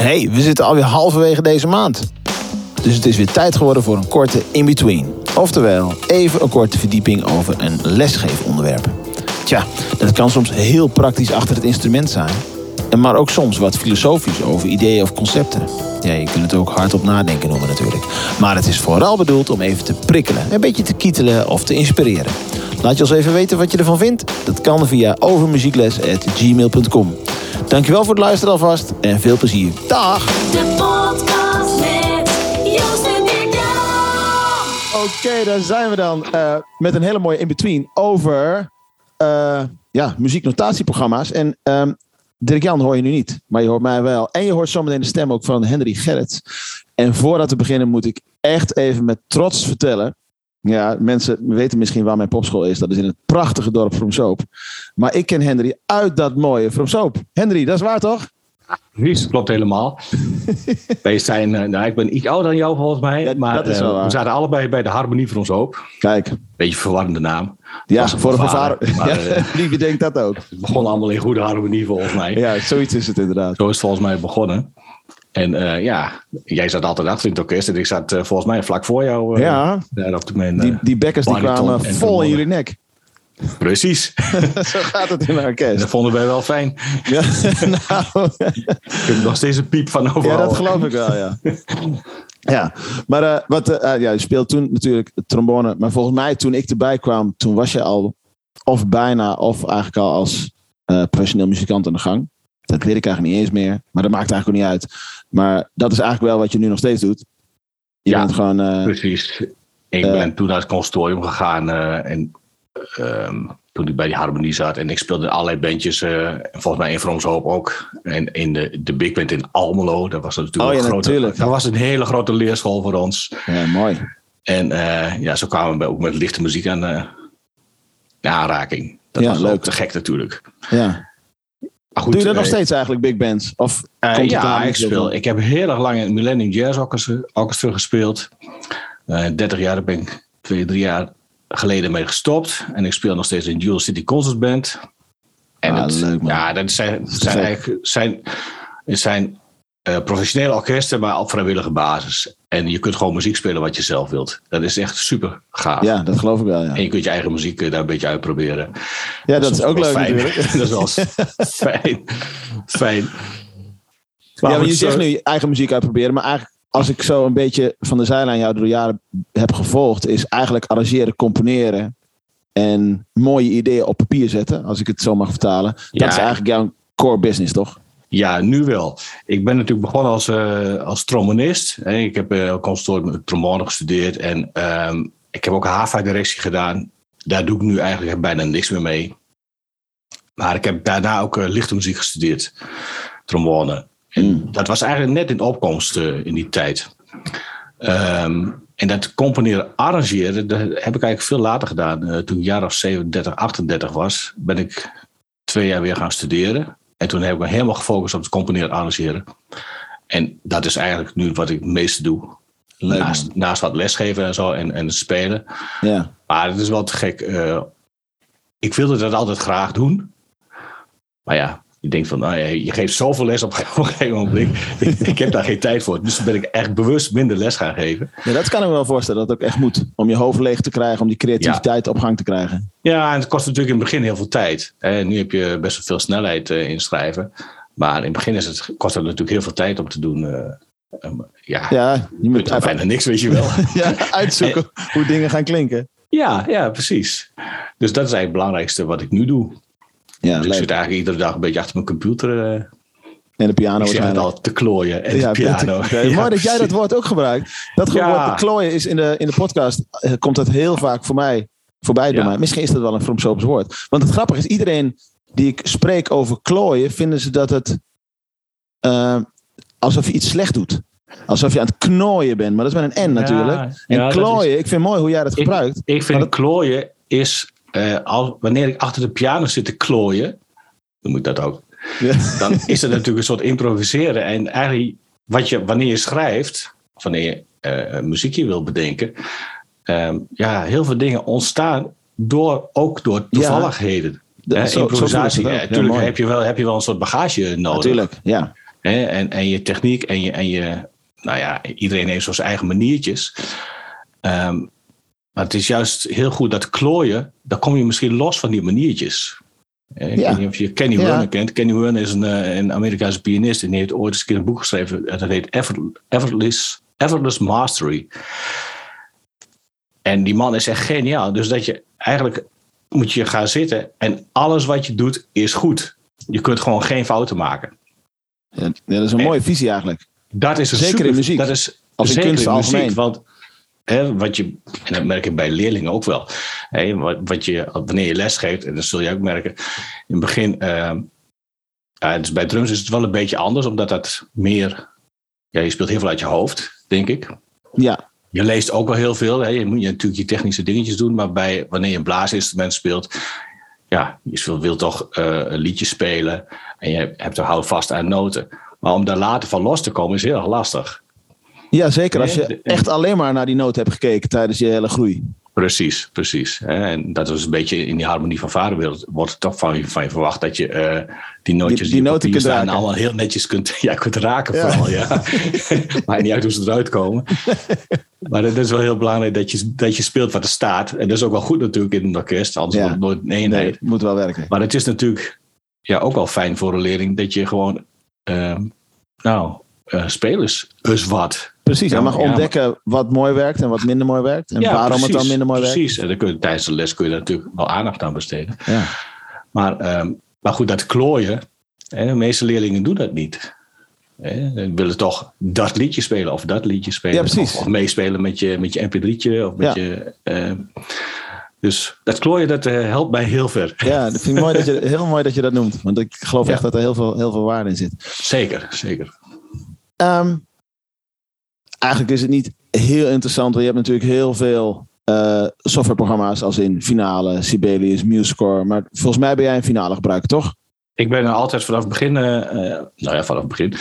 Hey, we zitten alweer halverwege deze maand. Dus het is weer tijd geworden voor een korte in-between. Oftewel, even een korte verdieping over een lesgeefonderwerp. Tja, dat kan soms heel praktisch achter het instrument zijn. Maar ook soms wat filosofisch over ideeën of concepten. Ja, je kunt het ook hardop nadenken noemen natuurlijk. Maar het is vooral bedoeld om even te prikkelen, een beetje te kietelen of te inspireren. Laat je ons even weten wat je ervan vindt. Dat kan via overmuziekles.gmail.com. Dankjewel voor het luisteren alvast en veel plezier. Dag! De podcast met Joost en. Oké, daar zijn we dan eh, met een hele mooie in-between over eh, ja, muzieknotatieprogramma's. En ehm Dirk-Jan hoor je nu niet, maar je hoort mij wel. En je hoort zometeen de stem ook van Henry Gerrits. En voordat we beginnen moet ik echt even met trots vertellen. Ja, mensen weten misschien waar mijn popschool is. Dat is in het prachtige dorp Vroomsoop. Maar ik ken Henry uit dat mooie Vroomsoop. Henry, dat is waar toch? Precies, klopt helemaal. Wij zijn, eh, nou, ik ben iets ouder dan jou volgens mij. Ja, maar eh, we zaten allebei bij de Harmonie van ons. Kijk, Beetje verwarrende naam. ja, voor een maar, Ja, eh, Wie denkt dat ook? Het begon allemaal in goede harmonie volgens mij. Ja, zoiets is het inderdaad. Zo is het volgens mij begonnen. En eh, ja, jij zat altijd achter in het orkest. En ik zat eh, volgens mij vlak voor jou. eh, Ja, Daar op de mijn, die, die bekkers die kwamen en vol in jullie nek. Precies. Zo gaat het in een En orkest. dat vonden wij wel fijn. Ja, nou, Ik heb nog steeds een piep van overal. Ja, dat geloof ik wel, ja. Ja, maar wat, ja, je speelt toen natuurlijk trombone. Maar volgens mij, toen ik erbij kwam, toen was je al of bijna of eigenlijk al als professioneel muzikant aan de gang. Dat weet ik eigenlijk niet eens meer. Maar dat maakt eigenlijk ook niet uit. Maar dat is eigenlijk wel wat je nu nog steeds doet. Je Ja. bent gewoon... eh, Precies. Ik Eh. ben toen naar het consortium gegaan eh, en ehm, toen ik bij die harmonie zat en ik speelde allerlei bandjes, volgens mij in Vroms Hoop ook. En in de, de Big Band in Almelo, dat was natuurlijk Oh ja, een grote, natuurlijk. dat was een hele grote leerschool voor ons. ja, mooi. En ja, zo kwamen we ook met lichte muziek aan de, de aanraking. Dat Ja, was leuk. ook te gek natuurlijk. Ja. Goed, Doe je dat nog steeds eigenlijk, big bands? Of eh, ja, ik speel. Ik heb heel erg lang in het Millennium Jazz Orchestra, gespeeld. Eh 30 jaar, daar ben ik twee, drie jaar geleden mee gestopt. En ik speel nog steeds in Dual City Concert Band. En Ah, dat, leuk, man. ja, dat zijn, zijn eigenlijk zijn, zijn eh, professionele orkesten, maar op vrijwillige basis. En je kunt gewoon muziek spelen wat je zelf wilt. Dat is echt super gaaf. Ja, dat geloof ik wel, ja. En je kunt je eigen muziek eh, daar een beetje uitproberen. Ja, dat is ook leuk fijn. natuurlijk. dat is wel fijn. Fijn. Maar ja, maar je zegt nu je eigen muziek uitproberen. Maar eigenlijk, als ik zo een beetje van de zijlijn jou door de jaren heb gevolgd, is eigenlijk arrangeren, componeren en mooie ideeën op papier zetten, als ik het zo mag vertalen. Dat is eigenlijk jouw core business, toch? Ja, nu wel. Ik ben natuurlijk begonnen als, eh, als trombonist. Ik heb eh conservatorium met trombone gestudeerd. En ehm, ik heb ook HAVA-directie gedaan. Daar doe ik nu eigenlijk bijna niks meer mee. Maar ik heb daarna ook eh, lichte muziek gestudeerd. Trombone. En Mm. dat was eigenlijk net in opkomst eh, in die tijd. Ehm, en dat componeren, arrangeren, dat heb ik eigenlijk veel later gedaan. Eh, toen ik jaar of 37, 38 was, ben ik twee jaar weer gaan studeren. En toen heb ik me helemaal gefocust op het componeren, arrangeren. En dat is eigenlijk nu wat ik het meeste doe. Leuk, naast, naast wat lesgeven en zo en, en spelen. Ja. Maar het is wel te gek. eh, ik wilde dat altijd graag doen. Maar ja, je denkt van, nou ja, je geeft zoveel les op, een gegeven moment. Ik, ik heb daar geen tijd voor. Dus ben ik echt bewust minder les gaan geven. ja, dat kan ik me wel voorstellen dat het ook echt moet. Om je hoofd leeg te krijgen, om die creativiteit op gang te krijgen. Ja, en het kost natuurlijk in het begin heel veel tijd. Hè. Nu heb je best wel veel snelheid eh, in schrijven. Maar in het begin is het, kost het natuurlijk heel veel tijd om te doen. eh, ja, Ja, je moet even bijna niks, weet je wel. ja, uitzoeken hoe dingen gaan klinken. ja, ja, precies. Dus dat is eigenlijk het belangrijkste wat ik nu doe. Ja, dus ik zit eigenlijk iedere dag een beetje achter mijn computer. eh, En de piano ik zeg het waarschijnlijk. al, te klooien. En Ja, de piano. ja, mooi dat jij dat woord ook gebruikt. Dat Ja. woord klooien is in de, in de podcast, eh, komt dat heel vaak voor mij voorbij door Ja. mij. Misschien is dat wel een Vroomsops woord. Want het grappige is, iedereen die ik spreek over klooien, vinden ze dat het eh, alsof je iets slecht doet. Alsof je aan het knooien bent, maar dat is met een N natuurlijk. Ja, En ja, dat is- klooien, ik vind mooi hoe jij dat Ik- gebruikt. Ik vind klooien is, eh, als, wanneer ik achter de piano zit te klooien, noem ik dat ook, Ja. dan is het natuurlijk een soort improviseren. En eigenlijk, wat je, wanneer je schrijft, of wanneer je eh, muziekje wil bedenken, ehm, ja, heel veel dingen ontstaan door, ook door toevalligheden. Hè, zo- improvisatie. Ja, Ja, natuurlijk heb, je wel, heb je wel een soort bagage nodig. Natuurlijk, ja. Hè? En, en je techniek en je, en je, nou ja, iedereen heeft zo zijn eigen maniertjes. Ehm, maar het is juist heel goed dat klooien, dan kom je misschien los van die maniertjes. Ik Ja. weet niet of je Kenny Ja. Werner kent. Kenny Werner is een, eh, een Amerikaanse pianist en die heeft ooit eens een keer een boek geschreven. Dat heet Effortless, Effortless Mastery. En die man is echt geniaal. Dus dat je eigenlijk moet je gaan zitten en alles wat je doet is goed. Je kunt gewoon geen fouten maken. Ja, ja, dat is een En- mooie visie eigenlijk. Dat is een Zeker super- in muziek. Dat is Of in kunst in muziek. algemeen. Want wat je, en dat merk ik bij leerlingen ook wel. Wat, wat je, wanneer je les geeft, en dat zul je ook merken. In het begin, ja, dus bij drums is het wel een beetje anders, omdat dat meer. Ja, je speelt heel veel uit je hoofd, denk ik. Ja, Je leest ook wel heel veel. Hè. Je moet je natuurlijk je technische dingetjes doen. Maar bij, wanneer je een blaasinstrument speelt. Ja, je wil, toch eh, een liedje spelen. En je hebt er hou vast aan noten. Maar om daar later van los te komen is heel erg lastig. Ja zeker. Als Nee, je echt alleen maar naar die noot hebt gekeken tijdens je hele groei. Precies, precies. En dat is een beetje in die harmonie van vaderwereld. Wordt toch van je, van je verwacht dat je eh, die nootjes Die- die, die staan allemaal heel netjes kunt, ja, kunt raken. Ja. Vooral, ja. Maakt niet uit hoe ze eruit komen. maar het is wel heel belangrijk dat je, dat je speelt wat er staat. En dat is ook wel goed natuurlijk in een orkest. Anders Ja. wordt het nooit een Nee, eenheid. het moet wel werken. Maar het is natuurlijk ja, ook wel fijn voor een leerling dat je gewoon, ehm, nou, eh spelers, dus wat. Precies, Ja, mag ja, ontdekken wat mooi werkt en wat minder mooi werkt. En waarom het dan minder mooi werkt. Precies, en dan kun je, tijdens de les kun je daar natuurlijk wel aandacht aan besteden. Ja. Maar, ehm, maar goed, dat klooien, hè, de meeste leerlingen doen dat niet. Hè, Ze willen toch dat liedje spelen of dat liedje spelen. Ja, precies. Of, of meespelen met je, met je mp3'tje. Of met je, ehm, dus dat klooien, dat eh, helpt mij heel ver. ja, dat vind ik mooi dat je, heel mooi dat je dat noemt. Want ik geloof echt dat er heel veel, heel veel waarde in zit. Zeker, zeker. Ehm, eigenlijk is het niet heel interessant. Want je hebt natuurlijk heel veel eh, softwareprogramma's als in Finale, Sibelius, MuseScore. Maar volgens mij ben jij een Finale gebruiker, toch? Ik ben er altijd vanaf het begin, eh, eh, nou ja, vanaf het begin,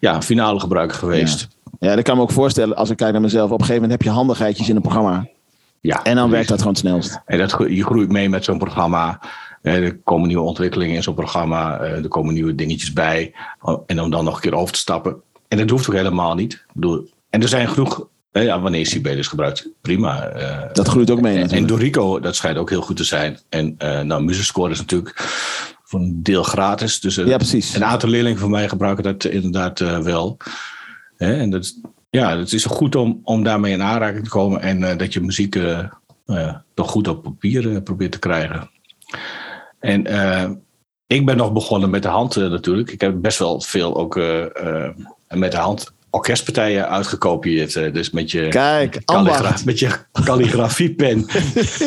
ja, finale gebruiker geweest. Ja, dat kan me ook voorstellen als ik kijk naar mezelf. Op een gegeven moment heb je handigheidjes in een programma. Ja, En dan precies. werkt dat gewoon het snelst. En dat, je groeit mee met zo'n programma. Er komen nieuwe ontwikkelingen in zo'n programma. Er komen nieuwe dingetjes bij. Oh, En om dan nog een keer over te stappen. En dat hoeft ook helemaal niet. Ik bedoel, en er zijn genoeg. Ja, wanneer je Sibelius gebruikt, prima. eh, Dat groeit ook mee en, en natuurlijk. Dorico, dat schijnt ook heel goed te zijn. En eh nou, MuseScore is natuurlijk voor een deel gratis. Dus eh, Ja, precies. een aantal leerlingen van mij gebruiken dat inderdaad wel. Hè, en dat, ja, het is goed om, om daarmee in aanraking te komen. En dat je muziek toch goed op papier probeert te krijgen. En ik ben nog begonnen met de hand natuurlijk. Ik heb best wel veel ook met de hand orkestpartijen uitgekopieerd. eh, dus met je, Kijk, calligra- met je calligrafiepen.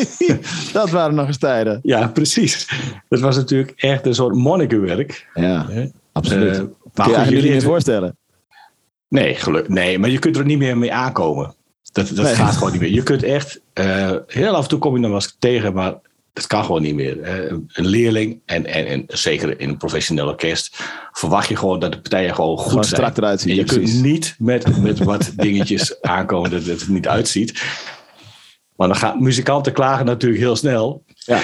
dat waren nog eens tijden. ja, precies. Dat was natuurlijk echt een soort monnikenwerk. Ja, hè. absoluut. Eh, Kun maar je goed, eigenlijk jullie niet meer voorstellen. Nee, geluk, nee, maar je kunt er niet meer mee aankomen. Dat, dat Nee. gaat gewoon niet meer. Je kunt echt, eh, heel af en toe kom je nog wel eens tegen, maar dat kan gewoon niet meer. Eh, een leerling, en, en, en zeker in een professioneel orkest, verwacht je gewoon dat de partijen gewoon goed Gewoon zijn. strak eruit zien, En je kunt niet met, met wat dingetjes aankomen dat het er niet uitziet. Maar dan gaan muzikanten klagen natuurlijk heel snel. Ja.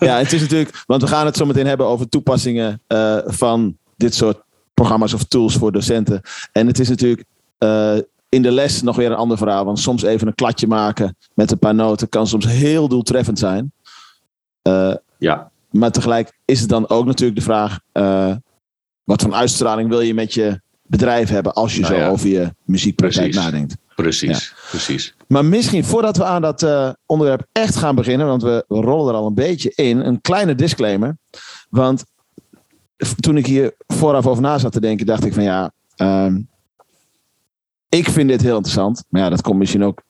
ja, het is natuurlijk, want we gaan het zo meteen hebben over toepassingen eh, van dit soort programma's of tools voor docenten. En het is natuurlijk eh, in de les nog weer een ander verhaal. Want soms even een kladje maken met een paar noten kan soms heel doeltreffend zijn. Eh, Ja, maar tegelijk is het dan ook natuurlijk de vraag: eh, wat voor uitstraling wil je met je bedrijf hebben als je Nou zo ja. over je muziekpraktijk Precies. nadenkt? precies. precies. Maar misschien voordat we aan dat eh, onderwerp echt gaan beginnen, want we, we rollen er al een beetje in, een kleine disclaimer. Want toen ik hier vooraf over na zat te denken, dacht ik van ja, ehm, ik vind dit heel interessant. Maar ja, dat komt misschien ook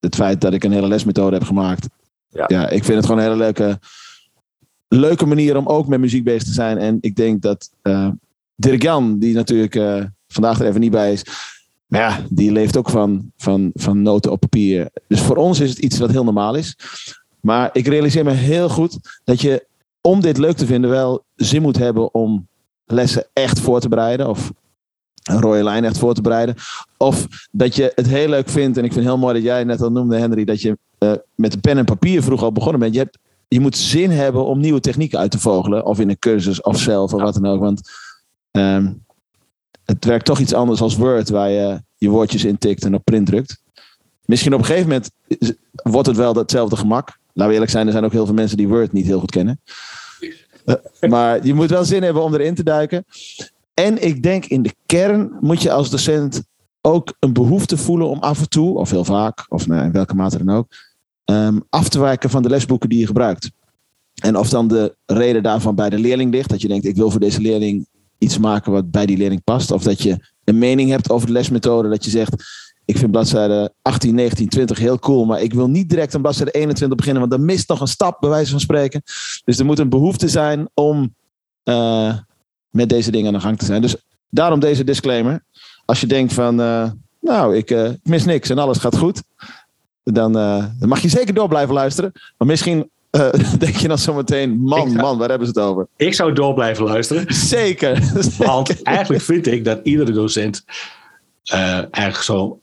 het feit dat ik een hele lesmethode heb gemaakt. Ja. ik vind het gewoon een hele leuke, leuke manier om ook met muziek bezig te zijn. En ik denk dat eh, Dirk Jan, die natuurlijk eh, vandaag er even niet bij is, maar ja, die leeft ook van, van, van noten op papier. Dus voor ons is het iets wat heel normaal is. Maar ik realiseer me heel goed dat je, om dit leuk te vinden, wel zin moet hebben om lessen echt voor te bereiden. Of een rode lijn echt voor te bereiden. Of dat je het heel leuk vindt. En ik vind het heel mooi dat jij net al noemde, Henry, dat je met de pen en papier vroeg al begonnen bent. Je, hebt, je moet zin hebben om nieuwe technieken uit te vogelen. Of in een cursus of zelf of wat dan ook. Want ehm, het werkt toch iets anders als Word, waar je je woordjes intikt en op print drukt. Misschien op een gegeven moment wordt het wel hetzelfde gemak. Laten we eerlijk zijn, er zijn ook heel veel mensen die Word niet heel goed kennen. Eh, maar je moet wel zin hebben om erin te duiken. En ik denk in de kern moet je als docent ook een behoefte voelen om af en toe, of heel vaak, of nou, in welke mate dan ook, ehm, af te wijken van de lesboeken die je gebruikt. En of dan de reden daarvan bij de leerling ligt, dat je denkt, ik wil voor deze leerling iets maken wat bij die leerling past. Of dat je een mening hebt over de lesmethode, dat je zegt, ik vind bladzijde 18, 19, 20 heel cool, maar ik wil niet direct aan bladzijde 21 beginnen, want dan mist nog een stap, bij wijze van spreken. Dus er moet een behoefte zijn om eh, met deze dingen aan de gang te zijn. Dus daarom deze disclaimer. Als je denkt van, eh, nou, eh, ik mis niks en alles gaat goed, dan, eh, dan mag je zeker door blijven luisteren. Maar misschien eh, denk je dan zometeen, man, Ik man, waar hebben ze het over? Ik zou door blijven luisteren. Zeker. Want eigenlijk vind ik dat iedere docent eh, eigenlijk zo.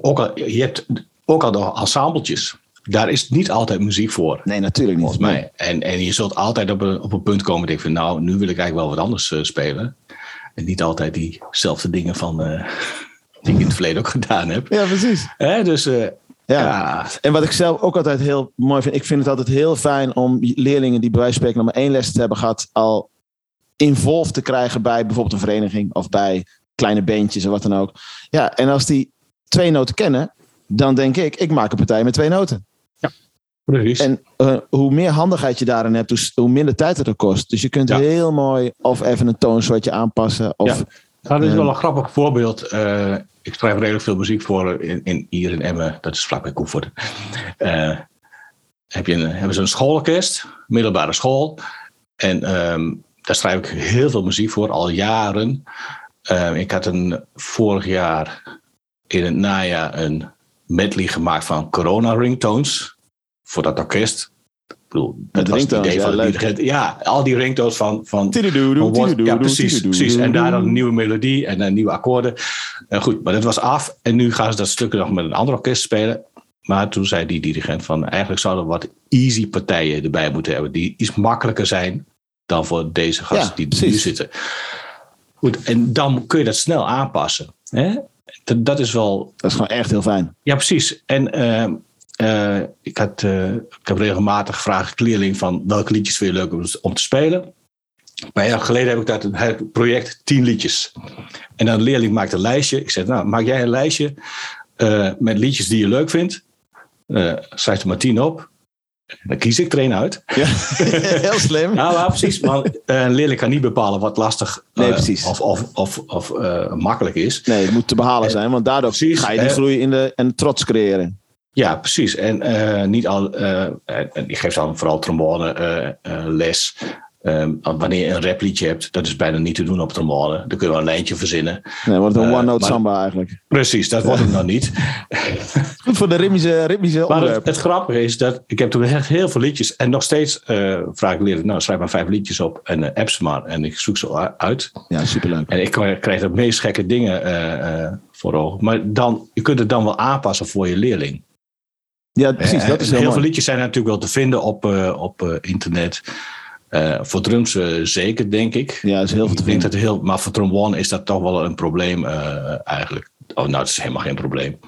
Ook al, je hebt ook al de ensembletjes. Daar is niet altijd muziek voor. Nee, natuurlijk niet. Volgens mij. En, en je zult altijd op een, op een punt komen. Denk van, nou, nu wil ik eigenlijk wel wat anders spelen. En niet altijd diezelfde dingen van. die ik in het verleden ook gedaan heb. Ja, precies. Hè, dus Ja. ja. En wat ik zelf ook altijd heel mooi vind, ik vind het altijd heel fijn om leerlingen die bij wijze van spreken nog maar één les te hebben gehad, al involved te krijgen bij bijvoorbeeld een vereniging of bij kleine bandjes of wat dan ook. Ja, en als die twee noten kennen, dan denk ik, ik maak een partij met twee noten. precies. En eh, hoe meer handigheid je daarin hebt, hoe, s- hoe minder tijd het er kost. Dus je kunt Ja. heel mooi of even een toonsoortje aanpassen. Of, Ja. Dit is wel een grappig voorbeeld. Eh, ik schrijf redelijk veel muziek voor in, in, hier in Emmen. Dat is vlakbij Koevoort. Eh, heb je een, hebben ze een schoolorkest, middelbare school. En ehm, daar schrijf ik heel veel muziek voor, al jaren. Eh, ik had een, vorig jaar in het najaar een medley gemaakt van corona ringtones. Voor dat orkest. Bedoel, dat was het idee ja, van de leuk. dirigent. Ja, al die ringtones van, van ja, precies, precies. En daar dan een nieuwe melodie en een nieuwe akkoorden. Eh, goed, maar dat was af. En nu gaan ze dat stuk nog met een ander orkest spelen. Maar toen zei die dirigent van... eigenlijk zouden we wat easy partijen erbij moeten hebben... die iets makkelijker zijn dan voor deze gasten Ja, die er nu zitten. Goed, en dan kun je dat snel aanpassen. Hè? Dat, dat is wel Dat is gewoon echt heel fijn. ja, precies. En ehm, eh, ik, had, eh, ik heb regelmatig gevraagd leerling van welke liedjes vind je leuk om, om te spelen. Een paar jaar geleden heb ik dat het project 10 liedjes. En dan de leerling maakt een lijstje. Ik zeg, nou, maak jij een lijstje eh, met liedjes die je leuk vindt. Schrijf er maar 10 op. Dan kies ik er uit. Ja. heel slim. Nou, ja, precies. Want een leerling kan niet bepalen wat lastig Nee, of, of, of, of makkelijk is. Nee, het moet te behalen zijn, want daardoor Precies, ga je die groei in de, en trots creëren. Ja, precies. En eh, niet al. eh, en en die geeft dan vooral trombone eh, eh, les. Ehm, wanneer je een rapliedje hebt, dat is bijna niet te doen op trombone. Dan kunnen we een lijntje verzinnen. Nee, wordt het een Eh, one-note samba eigenlijk. Precies, dat wordt hem dan niet. Goed voor de ritmische, ritmische Maar het, het grappige is dat ik heb toen echt heel veel liedjes. En nog steeds eh, vraag ik leren, nou schrijf maar vijf liedjes op en eh, app ze maar. En ik zoek ze uit. Ja, superleuk. En ik krijg de meest gekke dingen eh, eh, voor ogen. Maar dan, je kunt het dan wel aanpassen voor je leerling. Ja, precies. Eh, Dat is heel heel veel mooi. liedjes zijn natuurlijk wel te vinden op, eh, op eh, internet. Eh, voor drums eh, zeker, denk ik. Ja, dat is heel veel te vinden. dat heel, maar voor trombone is dat toch wel een probleem eh, eigenlijk. Oh, nou, het is helemaal geen probleem.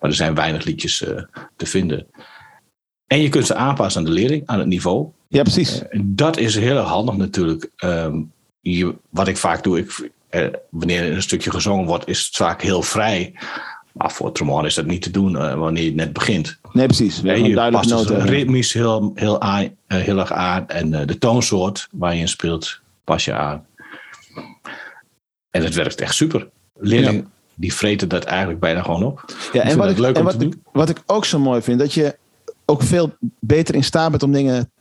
Maar er zijn weinig liedjes eh, te vinden. En je kunt ze aanpassen aan de leerling, aan het niveau. Ja, precies. Dat is heel erg handig natuurlijk. Je, wat ik vaak doe, ik, eh, wanneer er een stukje gezongen wordt, is het vaak heel vrij. Maar voor trombone is dat niet te doen eh, wanneer je net begint. Nee, precies. We je past noten. ritmisch heel, heel, aan, eh, heel erg aan. En eh, de toonsoort waar je in speelt, pas je aan. En het werkt echt super. Leerlingen die vreten dat eigenlijk bijna gewoon op. Ja, en wat ik, leuk en om wat, te ik, wat ik ook zo mooi vind, dat je ook veel beter in staat bent om dingen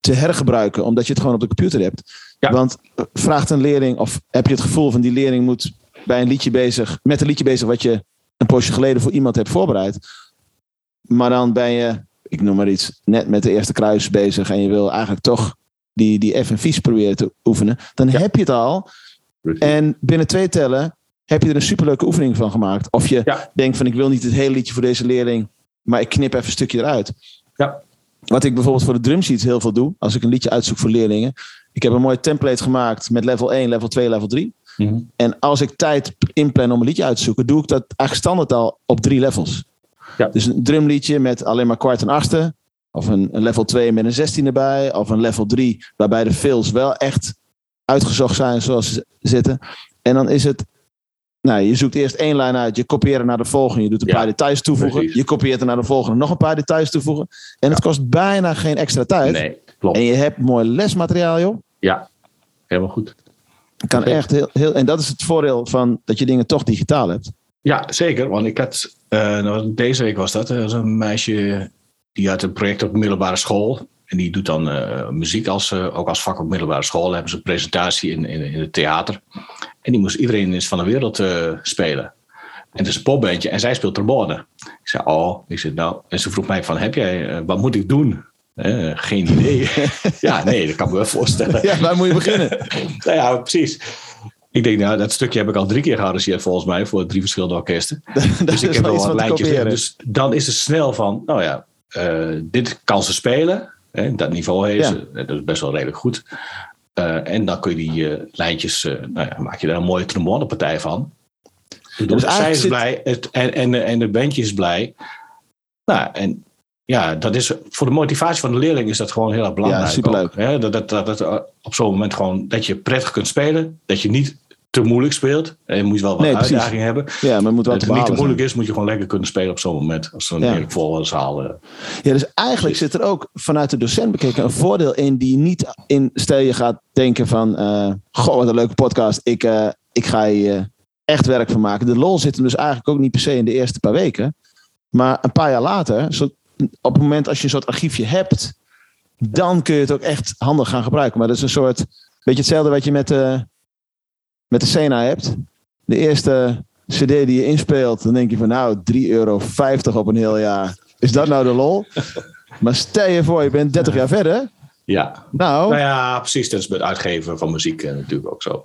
te hergebruiken, omdat je het gewoon op de computer hebt. Ja. Want vraagt een leerling, of heb je het gevoel van die leerling moet bij een liedje bezig, met een liedje bezig wat je een poosje geleden voor iemand hebt voorbereid. Maar dan ben je, ik noem maar iets, net met de eerste kruis bezig en je wil eigenlijk toch die, die F en V's proberen te oefenen. Dan heb je het al. En binnen twee tellen heb je er een superleuke oefening van gemaakt. Of je Ja. denkt van ik wil niet het hele liedje voor deze leerling, maar ik knip even een stukje eruit. Ja. Wat ik bijvoorbeeld voor de drumsheets heel veel doe, als ik een liedje uitzoek voor leerlingen. Ik heb een mooi template gemaakt met level 1, level 2, level 3. Mhm. En als ik tijd inplan om een liedje uit te zoeken, doe ik dat eigenlijk standaard al op drie levels. Ja. Dus een drumliedje met alleen maar kwart en achtste. Of een, een level 2 met een 16 erbij. Of een level 3 waarbij de fills wel echt uitgezocht zijn zoals ze zitten. En dan is het. Nou, je zoekt eerst één lijn uit, je kopieert naar de volgende, je doet een Ja, paar details toevoegen, precies. je kopieert er naar de volgende, nog een paar details toevoegen. En het kost bijna geen extra tijd. Nee, klopt. En je hebt mooi lesmateriaal, joh. Ja, helemaal goed. Kan echt heel, heel, en dat is het voordeel van dat je dingen toch digitaal hebt. Ja, zeker. Want ik had, eh, nou, deze week was dat, er was een meisje die had een project op middelbare school. En die doet dan eh, muziek als, eh, ook als vak op middelbare school. Dan hebben ze een presentatie in, in, in het theater. En die moest iedereen is van de wereld eh, spelen. En het is een popbandje en zij speelt trombone. Ik zei, oh, ik zei, nou. En ze vroeg mij van, heb jij, eh, wat moet ik doen? Eh, geen idee. ja, nee, dat kan me wel voorstellen. Ja, waar moet je beginnen? Nou ja, precies. Ik denk, nou, dat stukje heb ik al drie keer gearrangeerd volgens mij voor drie verschillende orkesten. dus ik heb wel iets wat lijntjes. kopiëren. Dus dan is het snel van, nou ja, eh, dit kan ze spelen. Hè, dat niveau heeft Ja. ze. Dat is best wel redelijk goed. Eh, en dan kun je die eh, lijntjes, eh, nou ja, maak je daar een mooie trombonepartij van. Dus dus zij is zit- blij het, en, en, en de bandje is blij. Nou, en ja, dat is voor de motivatie van de leerling is dat gewoon heel erg belangrijk. Ja, superleuk. ook? Dat, dat, dat, dat eh, op zo'n moment gewoon dat je prettig kunt spelen. Dat je niet te moeilijk speelt. En je moet wel wat Nee, precies. uitdaging hebben. Ja, maar het moet wel te het niet te moeilijk zijn. is, moet je gewoon lekker kunnen spelen op zo'n moment. Als zo'n Ja. heerlijk volle zaal. Ja, dus eigenlijk zit er ook vanuit de docent bekeken een voordeel in die niet in, stel je gaat denken van, eh, goh, wat een leuke podcast, ik, eh, ik ga hier eh, echt werk van maken. De lol zit hem dus eigenlijk ook niet per se in de eerste paar weken, maar een paar jaar later, op het moment als je een soort archiefje hebt, dan kun je het ook echt handig gaan gebruiken. Maar dat is een soort, beetje hetzelfde wat je met de, met de Sena hebt. De eerste cd die je inspeelt, dan denk je van nou, 3,50 euro op een heel jaar. Is dat nou de lol? Maar stel je voor, je bent 30 jaar verder. Ja, Nou, nou ja, precies. Dat is met uitgeven van muziek eh, natuurlijk ook zo.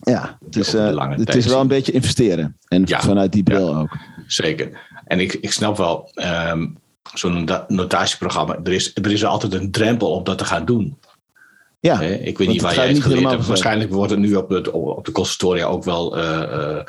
ja, het is, eh, het is wel een beetje investeren. En Ja. vanuit die bril ook. Zeker. En ik, ik snap wel, ehm, zo'n nota- notatieprogramma, er is, er is altijd een drempel om dat te gaan doen. Ja? Ik weet niet waar jij het geleerd hebt. Waarschijnlijk wordt het nu op, het, op de consultoria ook wel. eh, eh,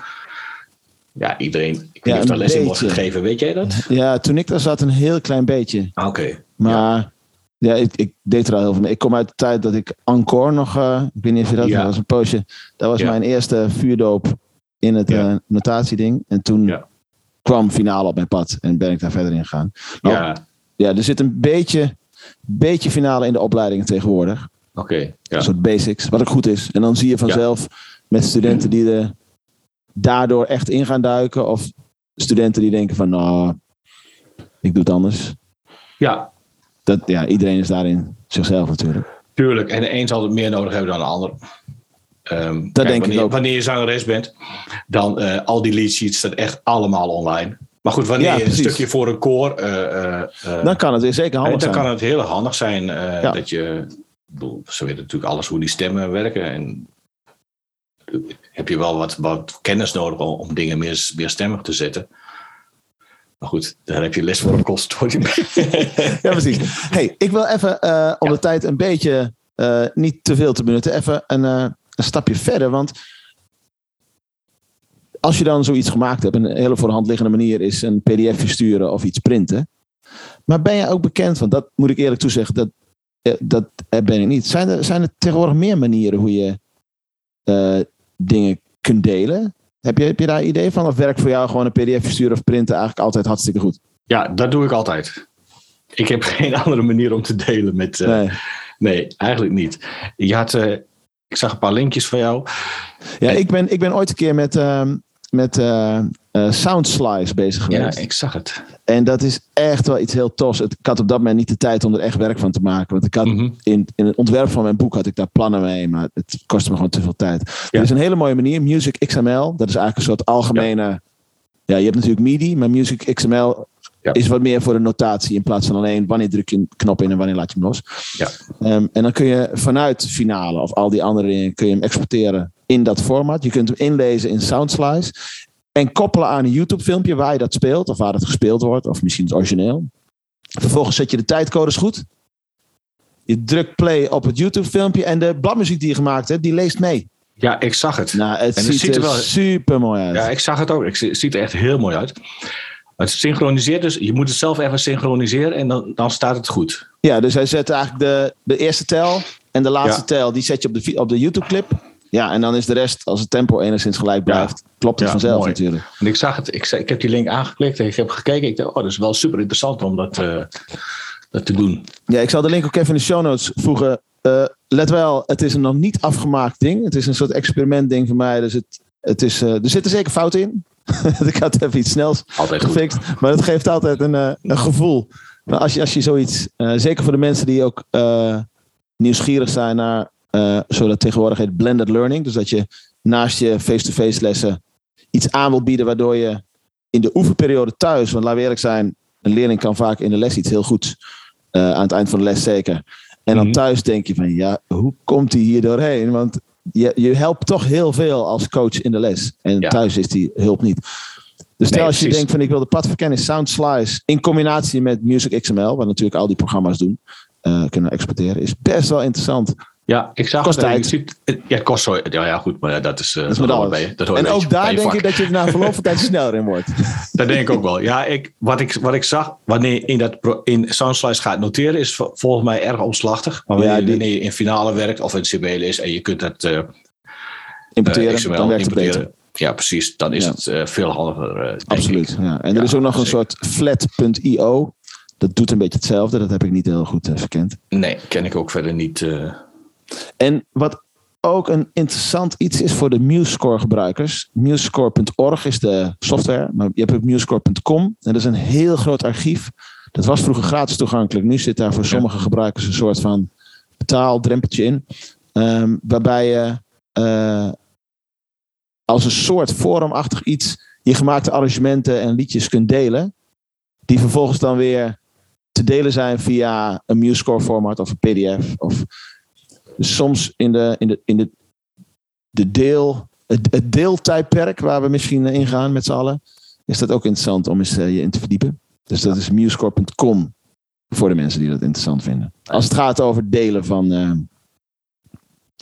ja, iedereen. Ik weet Ja, niet of les in wordt gegeven, weet jij dat? ja, toen ik daar zat, een heel klein beetje. Ah, Oké. Maar ja, ik, ik deed er al heel veel mee. Ik kom uit de tijd dat ik Encore nog, eh, ik weet niet of je dat, Ja. dat was een poosje. Dat was mijn eerste vuurdoop in het notatieding. En toen. Kwam finale op mijn pad en ben ik daar verder in gegaan. Nou, Ja, Ja, er zit een beetje, beetje finale in de opleidingen tegenwoordig. oké. Ja. Een soort basics, wat ook goed is. En dan zie je vanzelf met studenten die er daardoor echt in gaan duiken. Of studenten die denken van, nou, ik doe het anders. ja, Dat, ja, iedereen is daarin zichzelf natuurlijk. tuurlijk. En de een zal het meer nodig hebben dan de ander. Ehm, kijk, denk ik wanneer, ook. Wanneer je zangeres bent, dan eh, al die lead sheets staan echt allemaal online. Maar goed, wanneer Ja, je een stukje voor een koor eh, Dan kan het weer zeker handig dan zijn. kan het heel handig zijn Ja. dat je. ik bedoel, ze weten natuurlijk alles hoe die stemmen werken. En heb je wel wat, wat kennis nodig om, om dingen meer, meer stemmig te zetten. Maar goed, daar heb je les voor een consultorium. Ja, precies. Hey, ik wil even om de tijd een beetje niet te veel te benutten, even een, een stapje verder. Want als je dan zoiets gemaakt hebt, een hele voor de hand liggende manier is een pdf sturen of iets printen. Maar ben je ook bekend, want dat moet ik eerlijk toezeggen, dat, eh, dat eh, ben ik niet. Zijn er, zijn er tegenwoordig meer manieren hoe je eh, dingen kunt delen? Heb je, heb je daar idee van? Of werkt voor jou gewoon een pdf sturen of printen eigenlijk altijd hartstikke goed? ja, dat doe ik altijd. Ik heb geen andere manier om te delen met. Nee. nee. eigenlijk niet. Je had, ik zag een paar linkjes van jou. Ja, ik ben, ik ben ooit een keer met, ehm, met eh, eh, Soundslice bezig Ja, geweest. ik zag het. En dat is echt wel iets heel tofs. Het- Ik had op dat moment niet de tijd om er echt werk van te maken. Want ik had Mhm. in, in het ontwerp van mijn boek had ik daar plannen mee. Maar het kostte me gewoon te veel tijd. Ja. Er is een hele mooie manier. Music XML. Dat is eigenlijk een soort algemene... Ja, je hebt natuurlijk MIDI. Maar Music XML Ja. is wat meer voor de notatie. In plaats van alleen wanneer druk je een knop in en wanneer laat je hem los. Ja. Ehm, en dan kun je vanuit finale of al die andere dingen... kun je hem exporteren in dat format. Je kunt hem inlezen in Soundslice. En koppelen aan een YouTube filmpje waar je dat speelt. Of waar het gespeeld wordt. Of misschien het origineel. Vervolgens zet je de tijdcodes goed. Je drukt play op het YouTube filmpje. En de bladmuziek die je gemaakt hebt, die leest mee. Ja, ik zag het. Nou, het En ziet, er, super mooi uit. Ja, ik zag het ook. Het ziet er echt heel mooi uit. Het synchroniseert dus. Je moet het zelf even synchroniseren en dan, dan staat het goed. Ja, dus hij zet eigenlijk de, de eerste tel en de laatste Ja. tel, die zet je op de, op de YouTube-clip. Ja, en dan is de rest, als het tempo enigszins gelijk blijft, klopt het Ja, vanzelf mooi. natuurlijk. En ik zag het. Ik, ik heb die link aangeklikt en ik heb gekeken. Ik dacht, oh, dat is wel super interessant om dat, eh, dat te doen. Ja, ik zal de link ook even in de show notes voegen. Eh, let wel, het is een nog niet afgemaakt ding. Het is een soort experimentding voor mij. Dus het, het is, eh, er zitten zeker fouten in. ik had even iets snels Altijd goed. gefixt. Maar het geeft altijd een, eh, een gevoel. Maar als je, als je zoiets, eh, zeker voor de mensen die ook eh, nieuwsgierig zijn naar, eh zodat tegenwoordig heet blended learning. Dus dat je naast je face-to-face lessen iets aan wil bieden waardoor je in de oefenperiode thuis, want laten we eerlijk zijn, een leerling kan vaak in de les iets heel goeds. eh, aan het eind van de les zeker. En dan Mhm. thuis denk je van, ja, hoe komt hij hier doorheen? Want je, je helpt toch heel veel als coach in de les. En Ja. thuis is die hulp niet. Dus stel Nee, als je precies. denkt van ik wil de padverkennis Sound Slice in combinatie met Music XML, wat natuurlijk al die programma's doen, eh, kunnen exporteren, is best wel interessant. Ja, ik zag Kost tijd. het- ja, kost zo. Ja, ja, goed, maar ja, dat is. eh, Dat is met hoort alles. bij- dat hoort En ook daar denk ik dat je na verloop van tijd sneller in wordt. Dat denk ik ook wel. Ja, ik, wat, ik, wat ik zag, wanneer je in, dat in Soundslice gaat noteren, is vol- volgens mij erg omslachtig. Maar wanneer, Ja, die- wanneer je in finale werkt of in CB is en je kunt het eh Importeren, eh, XML dan werkt het beter. Ja, precies. Dan is Ja. het eh, veel handiger. eh, Absoluut. ik. Ja. En er is ook nog een zeker. soort flat.io. Dat doet een beetje hetzelfde. Dat heb ik niet heel goed eh, verkend. Nee, ken ik ook verder niet. En wat ook een interessant iets is voor de MuseScore gebruikers. MuseScore.org is de software. Maar je hebt ook MuseScore.com. En dat is een heel groot archief. Dat was vroeger gratis toegankelijk. Nu zit daar voor sommige gebruikers een soort van betaaldrempeltje in. Ehm, waarbij je eh, als een soort forumachtig iets je gemaakte arrangementen en liedjes kunt delen. Die vervolgens dan weer te delen zijn via een MuseScore format of een PDF. Of dus soms in de, in de, in de, de deel, het, het deeltijdperk waar we misschien in gaan met z'n allen, is dat ook interessant om eens eh, je in te verdiepen. Dus dat is musescore.com voor de mensen die dat interessant vinden. Als het gaat over delen van, eh,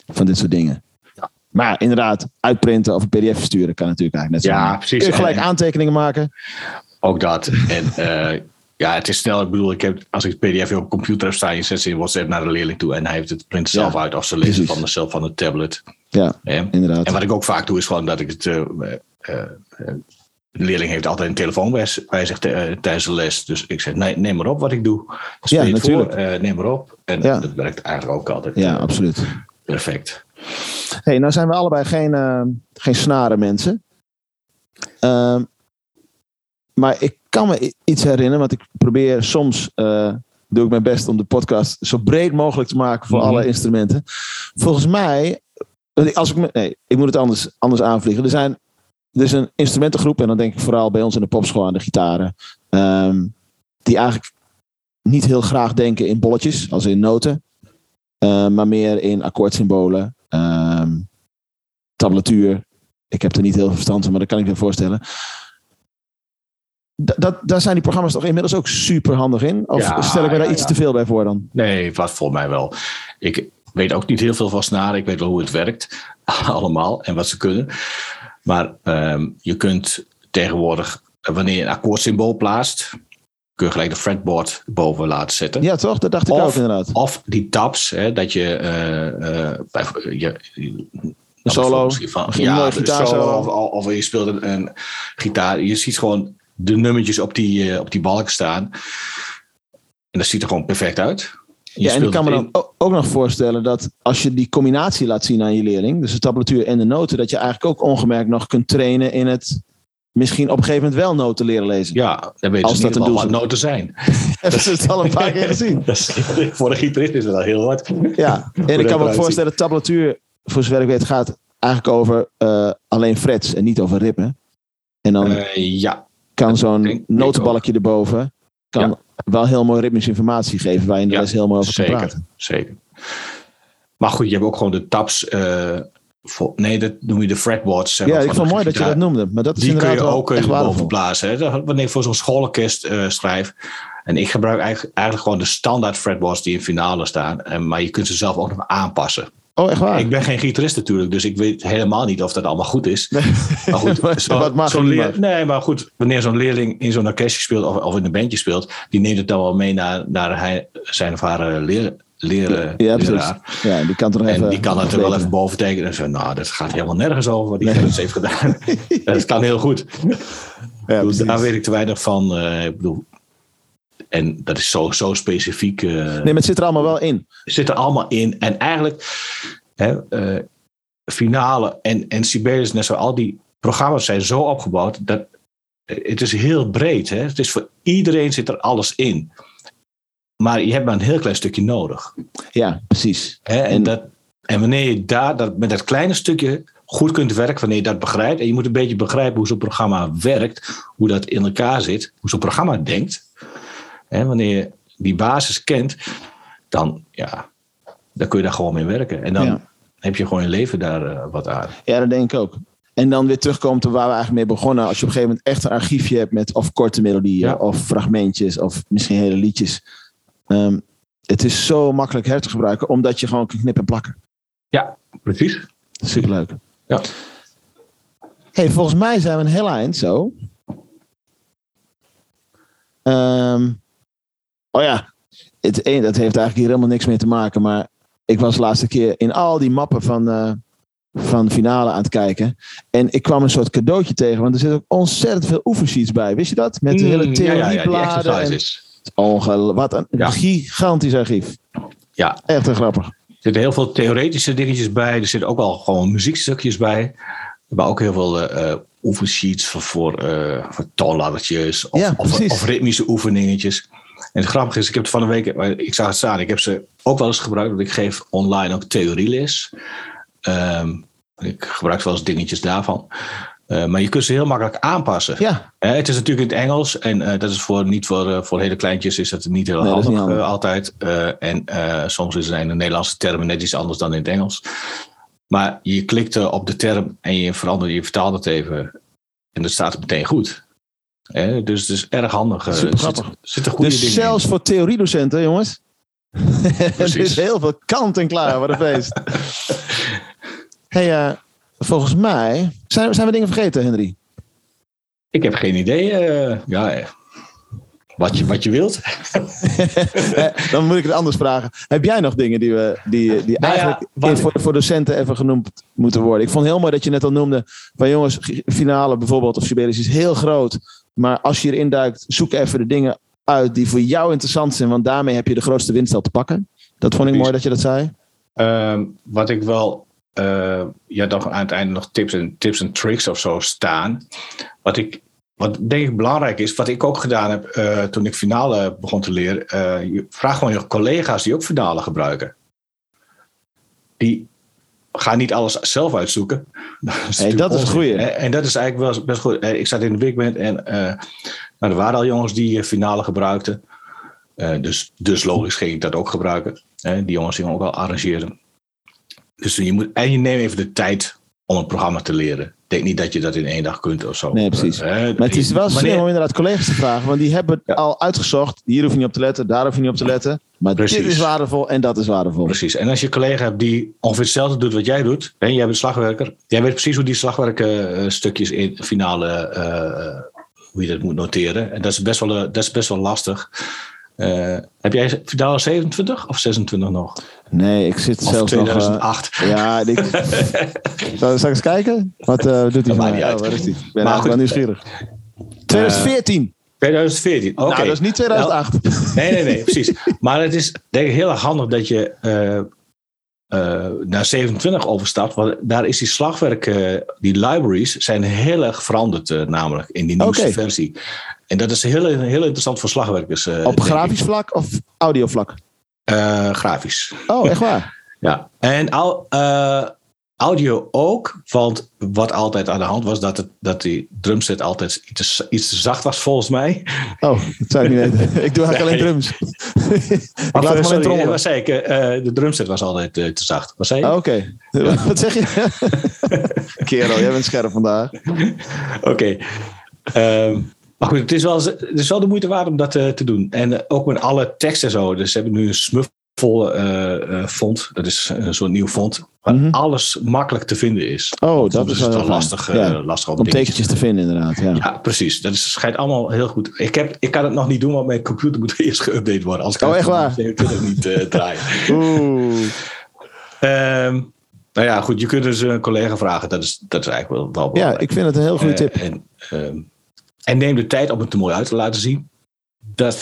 van dit soort dingen. Maar inderdaad, uitprinten of een pdf versturen kan natuurlijk eigenlijk net zo. Ja, precies. Kun je gelijk En- aantekeningen maken. Ook dat. En eh, ja, het is snel. Ik bedoel, ik heb, als ik het PDF op computer heb staan, je zet ze in WhatsApp naar de leerling toe en hij heeft het print zelf Ja, uit of ze lezen precies. van de, zelf van de tablet. Ja, Hè? inderdaad. En wat ik ook vaak doe, is gewoon dat ik het. eh, eh, eh, de leerling heeft altijd een telefoon bij, zich tijdens de les. Dus ik zeg: nee, neem maar op wat ik doe. Speel Ja, het voor, natuurlijk. neem maar op. En Ja. dat werkt eigenlijk ook altijd Ja, absoluut. perfect. hey, nou zijn we allebei geen, geen snaren mensen. Ehm, maar ik kan me iets herinneren, want ik probeer soms, eh, doe ik mijn best om de podcast zo breed mogelijk te maken voor Mhm. alle instrumenten. Volgens mij, als ik me, nee, ik moet het anders, anders aanvliegen. Er zijn, er is een instrumentengroep, en dan denk ik vooral bij ons in de popschool aan de gitaren, ehm, die eigenlijk niet heel graag denken in bolletjes, als in noten, eh, maar meer in akkoordsymbolen, ehm, tablatuur. Ik heb er niet heel veel verstand van, maar dat kan ik me voorstellen. Da- dat, daar zijn die programma's toch inmiddels ook super handig in? Of Ja, stel ik me daar ja, iets ja. te veel bij voor dan? Nee, wat voor mij wel. Ik weet ook niet heel veel van snaren. Ik weet wel hoe het werkt. Allemaal. En wat ze kunnen. Maar ehm, je kunt tegenwoordig, eh, wanneer je een akkoordsymbool plaatst, kun je gelijk de fretboard boven laten zetten. Ja, toch? Dat dacht ik Of- ook inderdaad. Of die tabs, hè, dat je, eh, bij, je, Een solo. Van, ja, solo. Of, of je speelt een, een gitaar. Je ziet gewoon de nummertjes op die, eh, op die balk staan. En dat ziet er gewoon perfect uit. Je Ja, en ik kan me dan ook nog voorstellen dat als je die combinatie laat zien aan je leerling, dus de tablatuur en de noten, dat je eigenlijk ook ongemerkt nog kunt trainen in het misschien op een gegeven moment wel noten leren lezen. Ja, dan weten Als ze dat een doel noten zijn. Hebben ze het al een paar keer gezien. Voor de gitarist is dat heel wat. Ja, en ik kan me ook eruit voorstellen, tablatuur, voor zover ik weet, gaat eigenlijk over eh, alleen frets en niet over ritme. En dan Eh, ja, kan zo'n notenbalkje erboven kan Ja. wel heel mooi ritmische informatie geven waar je in de Ja, heel mooi over kan zeker. praten. zeker. Maar goed, je hebt ook gewoon de tabs. eh, voor, nee, dat noem je de fretboards. zeg Ja, ik vond mooi dat je dat noemde. Maar dat is Die kun je ook boven blazen. Hè? Wanneer ik voor zo'n schoolorkest eh, schrijf. En ik gebruik eigenlijk, eigenlijk gewoon de standaard fretboards die in finale staan. En, maar je kunt ze zelf ook nog aanpassen. Oh, echt waar? Ik ben geen gitarist natuurlijk, dus ik weet helemaal niet of dat allemaal goed is. Maar goed, zo- wat mag leer-. Nee, maar goed, wanneer zo'n leerling in zo'n orkestje speelt of, of in een bandje speelt, die neemt het dan wel mee naar, naar hij, zijn of haar eh, leer, leren, Ja, leraar. Ja, die kan er even... En die kan het er wel even boven tekenen en zeggen, nou, dat gaat helemaal nergens over wat die Gerrits heeft gedaan. dat kan heel goed. Ja, bedoel, daar weet ik te weinig van. eh, ik bedoel, en dat is zo, zo specifiek. eh, Nee, maar het zit er allemaal wel in. zit er allemaal in. En eigenlijk, hè, eh, finale en, en Sibelius, net zo, al die programma's zijn zo opgebouwd dat eh, het is heel breed. Hè? Het is voor iedereen zit er alles in. Maar je hebt maar een heel klein stukje nodig. Ja, precies. Hè? En, En- dat, en wanneer je daar dat, met dat kleine stukje goed kunt werken, wanneer je dat begrijpt, en je moet een beetje begrijpen hoe zo'n programma werkt, hoe dat in elkaar zit, hoe zo'n programma denkt. Hè? Wanneer je die basis kent, dan, ja, dan kun je daar gewoon mee werken. En dan Ja. heb je gewoon je leven daar eh, wat aan. Ja, dat denk ik ook. En dan weer terugkomen tot waar we eigenlijk mee begonnen. Als je op een gegeven moment echt een archiefje hebt met of korte melodieën, Ja. of fragmentjes, of misschien hele liedjes. Ehm, het is zo makkelijk her te gebruiken, omdat je gewoon kan knippen en plakken. Ja, precies. Superleuk. Ja. hey, volgens mij zijn we een heel eind zo. Ehm, oh ja, het een, dat heeft eigenlijk hier helemaal niks mee te maken. Maar ik was de laatste keer in al die mappen van, eh, van finale aan het kijken. En ik kwam een soort cadeautje tegen. Want er zitten ook ontzettend veel oefensheets bij. Wist je dat? Met de hele Mm, ja, ja, ja, theoriebladen. en, exercises. Ongel- wat een Ja. gigantisch archief. Ja, Echt heel grappig. Er zitten heel veel theoretische dingetjes bij. Er zitten ook wel gewoon muziekstukjes bij. Maar ook heel veel eh eh, oefensheets voor, voor, eh, voor toonladdertjes. Of, Ja, of, of ritmische oefeningetjes. En het grappige is, ik heb het van de week, ik zag het staan. Ik heb ze ook wel eens gebruikt. Want ik geef online ook theorieles. Ehm, ik gebruik wel eens dingetjes daarvan. Eh, maar je kunt ze heel makkelijk aanpassen. Ja, Eh, het is natuurlijk in het Engels en eh, dat is voor, niet voor, voor hele kleintjes is dat niet heel Nee, handig, niet handig. altijd. En soms zijn de Nederlandse termen net iets anders dan in het Engels. Maar je klikt op de term en je verandert, je vertaalt het even en dat staat meteen goed. Eh, dus het is erg handig. eh, Super er grappig. zitten goede dus zelfs voor theoriedocenten, jongens. er is heel veel kant en klaar. Wat een feest. hey, eh, volgens mij... Zijn, zijn we dingen vergeten, Henry? in. Ik heb geen idee. eh, ja, wat, je, wat je wilt. Dan moet ik het anders vragen. Heb jij nog dingen die, we, die, die Nou eigenlijk voor, voor docenten even genoemd moeten worden? Ik vond het heel mooi dat je net al noemde... van jongens, finale bijvoorbeeld of Sibelius is heel groot... maar als je erin duikt, zoek even de dingen uit... die voor jou interessant zijn... want daarmee heb je de grootste winst al te pakken. Dat vond ik mooi dat je dat zei. Ehm, wat ik wel, eh ja, dan aan het einde nog tips en, tips en tricks of zo staan. Wat ik, wat denk ik belangrijk is, wat ik ook gedaan heb eh, toen ik finale begon te leren. eh, vraag gewoon je collega's die ook finale gebruiken. Die gaan niet alles zelf uitzoeken. Dat is, Hey, dat is onzin. goeie. En, dat is eigenlijk wel best goed. Ik zat in de big band en eh, nou, er waren al jongens die eh, finale gebruikten. Eh, dus, dus logisch ging ik dat ook gebruiken. Hè, die jongens die ook al arrangeren. Dus je moet, en je neemt even de tijd om een programma te leren. Ik denk niet dat je dat in één dag kunt of zo. Nee, precies. Eh, Maar het is wel slim om inderdaad collega's te vragen. Want die hebben Ja. al uitgezocht. Hier hoef je niet op te letten. Daar hoef je niet op te letten. Maar dit is waardevol en dat is waardevol. Precies. En als je een collega hebt die ongeveer hetzelfde doet wat jij doet. Hè, jij bent slagwerker. Jij weet precies hoe die slagwerkstukjes in finale. eh, hoe je dat moet noteren. En dat is best wel, eh, dat is best wel lastig. Heb jij finale 27 of 26 nog? Nee, ik zit Of zelfs nog... eh, 2008? ja, ik... Zal, zal ik eens kijken? Wat eh, doet hij mij? Oh, waar is die? Ik ben Maar eigenlijk wel nieuwsgierig. 2014. 2014. Oké. Nou, dat is niet 2008. Nee, nee, nee, precies. Maar het is denk ik heel erg handig dat je eh, eh, naar 27 overstapt. Want daar is die slagwerk, eh, die libraries zijn heel erg veranderd eh, namelijk in die nieuwste Oké. versie. En dat is heel, heel interessant voor slagwerkers. eh, Op ik. grafisch vlak of audiovlak? Eh, grafisch. Oh, echt waar? Ja. En au- eh, audio ook, want wat altijd aan de hand was, dat, het, dat die drumset altijd iets te, iets te zacht was volgens mij. Oh, dat zou ik niet weten. Ik doe eigenlijk alleen drums. ik laat alleen sorry, trommelen. wat zei ik? Eh, de drumset was altijd te zacht. Wat zei je? Oh, Oké. Wat zeg je? Kerel, jij bent scherp vandaag. Oké. Ehm, maar goed, het is, wel, het is wel de moeite waard om dat eh, te doen. En eh, ook met alle teksten en zo. Dus ze hebben nu een smurf vol eh, font. Dat is een soort nieuw font. Waar Mhm. alles makkelijk te vinden is. Oh, dat is wel het fijn. lastig, Ja. lastig Om tekentjes te vinden inderdaad. Ja. Ja, precies. Dat is, schijnt allemaal heel goed. Ik, heb, ik kan het nog niet doen, want mijn computer moet eerst geüpdate worden. Als ik Oh, echt waar? 27 niet eh, draaien. Oeh. Ehm, nou ja, goed. Je kunt dus een collega vragen. Dat is, dat is eigenlijk wel, wel Ja, ik vind het een heel goede tip. en, ehm, en neem de tijd om het er mooi uit te laten zien. Dat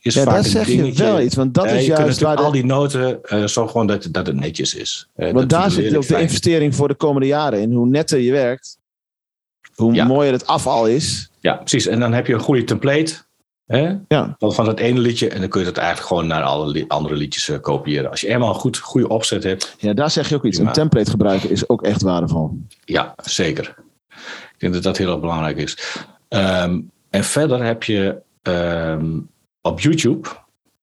is Ja, vaak een zeg je wel iets, want dat Ja, is juist waar de- al die noten, eh zorg gewoon dat, dat het netjes is. Eh, Want dat daar zit ook de investering voor de komende jaren in. Hoe netter je werkt, hoe Ja. mooier het afval is. Ja, precies. En dan heb je een goede template. Hè? Ja. Van, het ene liedje. En dan kun je dat eigenlijk gewoon naar alle li- andere liedjes eh, kopiëren. Als je eenmaal een goed, goede opzet hebt. ja, daar zeg je ook iets. Prima. Een template gebruiken is ook echt waardevol. Ja, zeker. Ik denk dat dat heel erg belangrijk is. Ehm, en verder heb je ehm, op YouTube.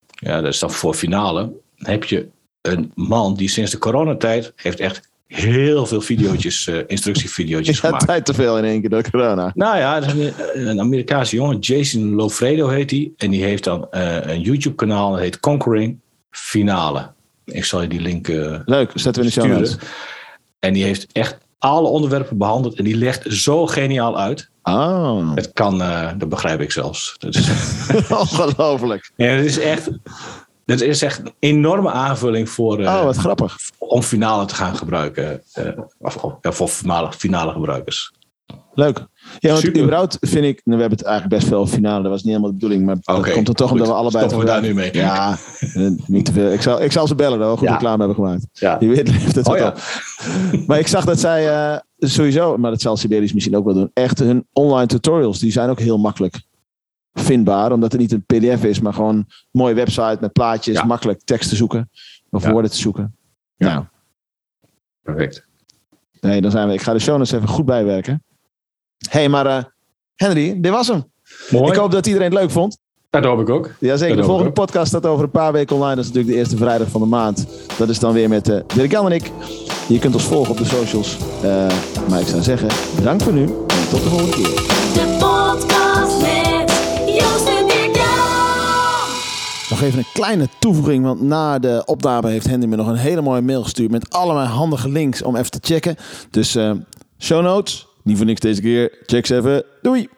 Ja, dat is dan voor finale. Heb je een man die sinds de coronatijd heeft echt heel veel video's, eh instructievideo's Ja, gemaakt. tijd te veel in één keer door corona. Nou ja, is een, Amerikaanse jongen, Jason Lofredo heet hij. En die heeft dan eh, een YouTube-kanaal, dat heet Conquering Finale. Ik zal je die link eh, Leuk, zetten we in de show. En die heeft echt alle onderwerpen behandeld en die legt zo geniaal uit. Oh, Het kan, eh, dat begrijp ik zelfs. Ongelooflijk. ja, het is echt, dat is echt een enorme aanvulling voor, eh, Oh, wat grappig. om finale te gaan gebruiken. eh, of, of- ja, voor finale, finale gebruikers. Leuk. Ja, want Super. überhaupt vind ik, nou, we hebben het eigenlijk best veel finale, dat was niet helemaal de bedoeling, maar Oké, dat komt er toch goed. omdat we allebei Stoppen we daar nu mee? Ja, eh, niet te veel. Ik zal, ik zal ze bellen, dat we goed Ja. reclame hebben gemaakt. Ja. Die weet het Oh ja. Maar ik zag dat zij eh, sowieso, maar dat zal Sibelius misschien ook wel doen, echt hun online tutorials, die zijn ook heel makkelijk vindbaar, omdat het niet een pdf is, maar gewoon een mooie website met plaatjes, Ja. makkelijk tekst te zoeken of woorden te zoeken. Ja. Nou, Perfect. nee, dan zijn we. Ik ga de show notes even goed bijwerken. Hey, maar eh, Henry, dit was hem. Mooi. Ik hoop dat iedereen het leuk vond. Dat hoop ik ook. Jazeker, de volgende podcast staat over een paar weken online. Dat is natuurlijk de eerste vrijdag van de maand. Dat is dan weer met eh Dirk Jan en ik. Je kunt ons volgen op de socials. Eh, maar ik zou zeggen, bedankt voor nu. En tot de volgende keer. De podcast met Joost en Dirk Jan. Nog even een kleine toevoeging. Want na de opname heeft Henry me nog een hele mooie mail gestuurd. Met allemaal handige links om even te checken. Dus eh, show notes. Niet voor niks deze keer. Check ze even. Doei!